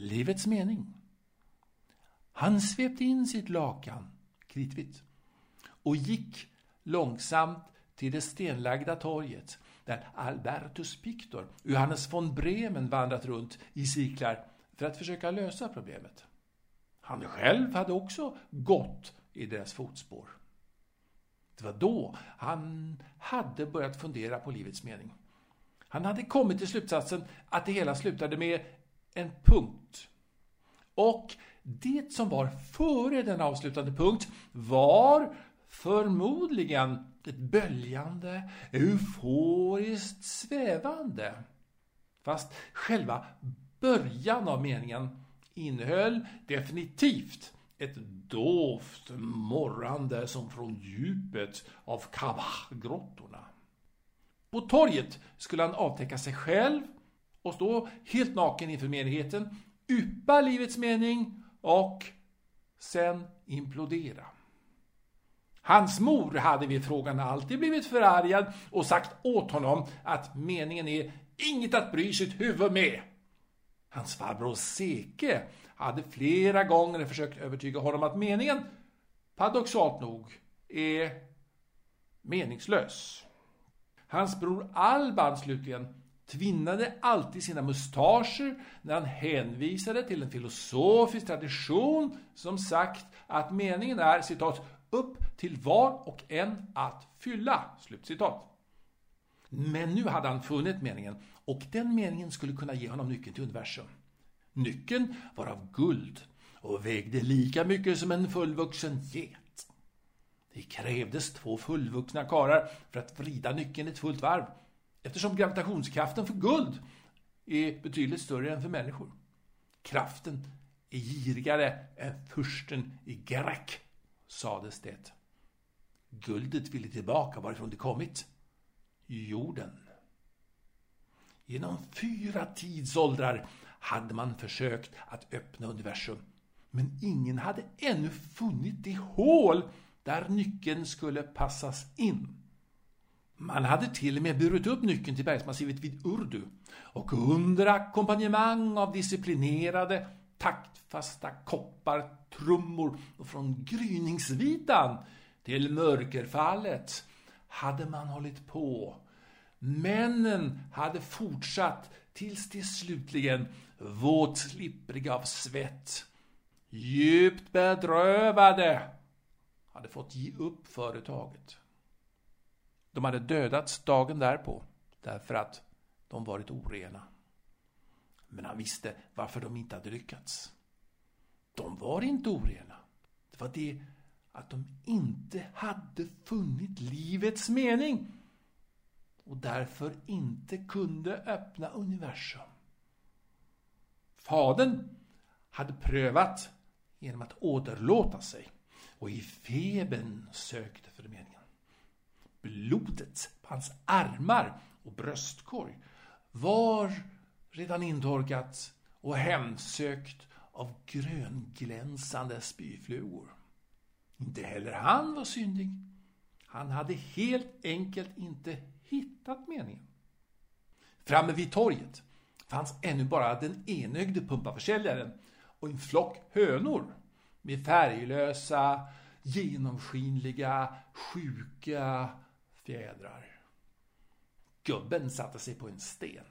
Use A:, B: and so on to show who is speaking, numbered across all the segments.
A: livets mening. Han svepte in sitt lakan, kritvitt, och gick långsamt till det stenlagda torget där Albertus Pictor Johannes von Bremen vandrat runt i cirklar för att försöka lösa problemet. Han själv hade också gått i deras fotspår. Det var då han hade börjat fundera på livets mening. Han hade kommit till slutsatsen att det hela slutade med en punkt. Och det som var före den avslutande punkt var förmodligen ett böljande, euforiskt svävande. Fast själva början av meningen innehöll definitivt ett dovt morrande som från djupet av Kabah-grottorna. På torget skulle han avtäcka sig själv och stå helt naken inför menigheten, yppa livets mening och sen implodera. Hans mor hade vid frågan alltid blivit förargad och sagt åt honom att meningen är inget att bry sitt huvud med. Hans farbror Seke hade flera gånger försökt övertyga honom att meningen, paradoxalt nog, är meningslös. Hans bror Alban slutligen tvinnade alltid sina mustascher när han hänvisade till en filosofisk tradition som sagt att meningen är citat upp till var och en att fylla. Slutcitat. Men nu hade han funnit meningen och den meningen skulle kunna ge honom nyckeln till universum. Nyckeln var av guld och vägde lika mycket som en fullvuxen get. Det krävdes två fullvuxna karar för att vrida nyckeln ett fullt varv eftersom gravitationskraften för guld är betydligt större än för människor. Kraften är girigare än fursten i Gerak, sades det. Guldet ville tillbaka varifrån det kommit. Jorden. Genom fyra tidsåldrar hade man försökt att öppna universum. Men ingen hade ännu funnit det hål där nyckeln skulle passas in. Man hade till och med burit upp nyckeln till bergsmassivet vid Urdu och under ackompanjemang av disciplinerade, taktfasta koppar, trummor och från gryningsvitan till mörkerfallet hade man hållit på. Männen hade fortsatt tills de slutligen, våtslippriga av svett, djupt bedrövade, hade fått ge upp företaget. De hade dödats dagen därpå därför att de varit orena. Men han visste varför de inte hade lyckats. De var inte orena. Det var det att de inte hade funnit livets mening och därför inte kunde öppna universum. Fadern hade prövat genom att åderlåta sig och i febern sökte för meningen. Blodet på hans armar och bröstkorg var redan intorkat och hemsökt av grönglänsande spyflugor. Inte heller han var syndig. Han hade helt enkelt inte hittat meningen. Framme vid torget fanns ännu bara den enögde pumpaförsäljaren och en flock hönor med färglösa, genomskinliga, sjuka Jädrar. Gubben satte sig på en sten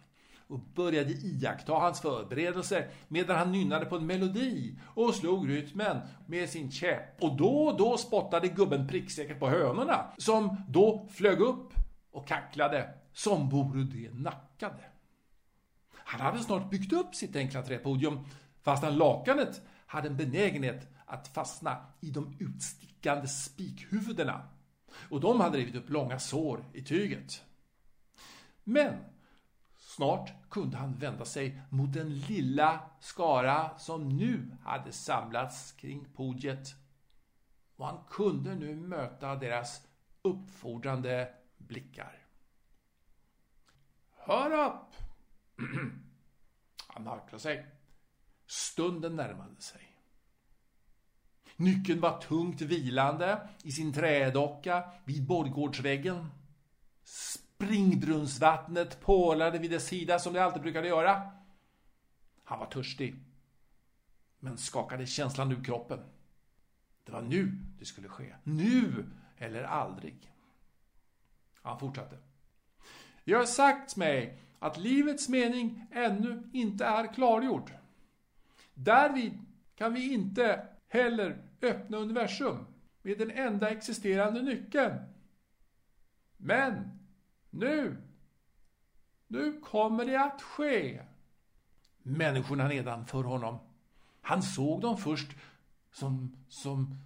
A: och började iaktta hans förberedelser medan han nynnade på en melodi och slog rytmen med sin käpp. Och då och då spottade gubben pricksäkert på hönorna som då flög upp och kacklade som vore de nackade. Han hade snart byggt upp sitt enkla träpodium fastän lakanet hade en benägenhet att fastna i de utstickande spikhuvudena och de hade rivit upp långa sår i tyget. Men snart kunde han vända sig mot den lilla skara som nu hade samlats kring podiet och han kunde nu möta deras uppfordrande blickar. Hör upp! Han harklade sig. Stunden närmade sig. Nyckeln var tungt vilande i sin trädocka vid borggårdsväggen. Springbrunnsvattnet pålade vid dess sida som det alltid brukade göra. Han var törstig men skakade känslan ur kroppen. Det var nu det skulle ske. Nu eller aldrig. Han fortsatte. Jag har sagt mig att livets mening ännu inte är klargjord. Därvid kan vi inte heller öppna universum med den enda existerande nyckeln. Men nu, nu kommer det att ske. Människorna nedanför honom, han såg dem först som, som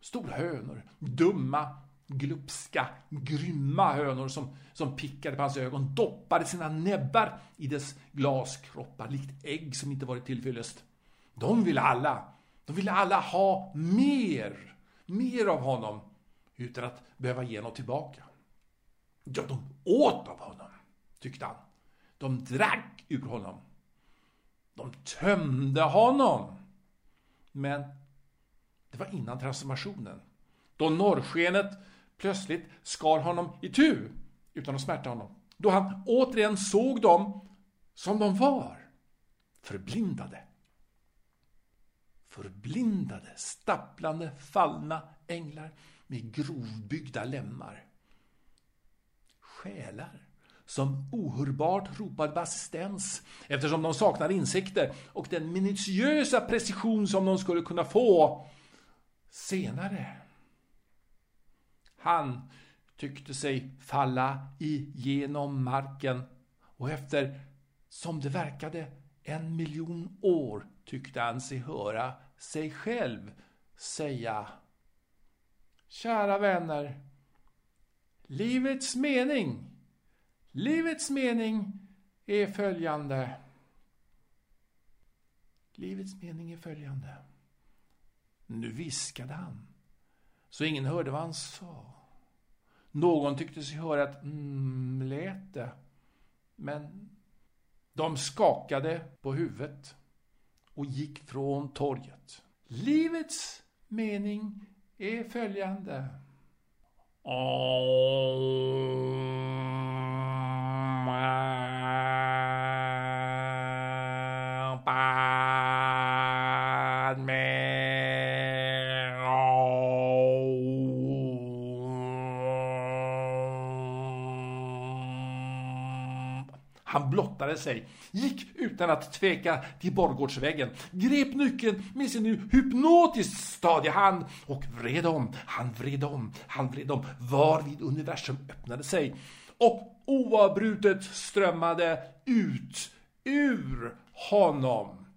A: stora hönor, dumma, glupska, grymma hönor som, som pickade på hans ögon, doppade sina näbbar i dess glaskroppar, likt ägg som inte varit tillfyllest. De ville alla, de ville alla ha mer, mer av honom, utan att behöva ge något tillbaka. Ja, de åt av honom, tyckte han. De drack ur honom. De tömde honom. Men det var innan transformationen. Då norrskenet plötsligt skar honom i tu utan att smärta honom. Då han återigen såg dem som de var. Förblindade. Förblindade, stapplande, fallna änglar med grovbyggda lemmar. Själar som ohörbart ropade på assistens eftersom de saknade insikter och den minutiösa precision som de skulle kunna få senare. Han tyckte sig falla igenom marken och efter, som det verkade, en miljon år tyckte han sig höra sig själv säga Kära vänner, livets mening, livets mening är följande. Livets mening är följande. Nu viskade han, så ingen hörde vad han sa. Någon tyckte sig höra ett mm, lät det men de skakade på huvudet och gick från torget. Livets mening är följande. Han blottade sig, gick utan att tveka till borggårdsväggen, grep nyckeln med sin nu hypnotiskt stadiga hand och vred om, han vred om, han vred om, varvid universum öppnade sig och oavbrutet strömmade ut ur honom.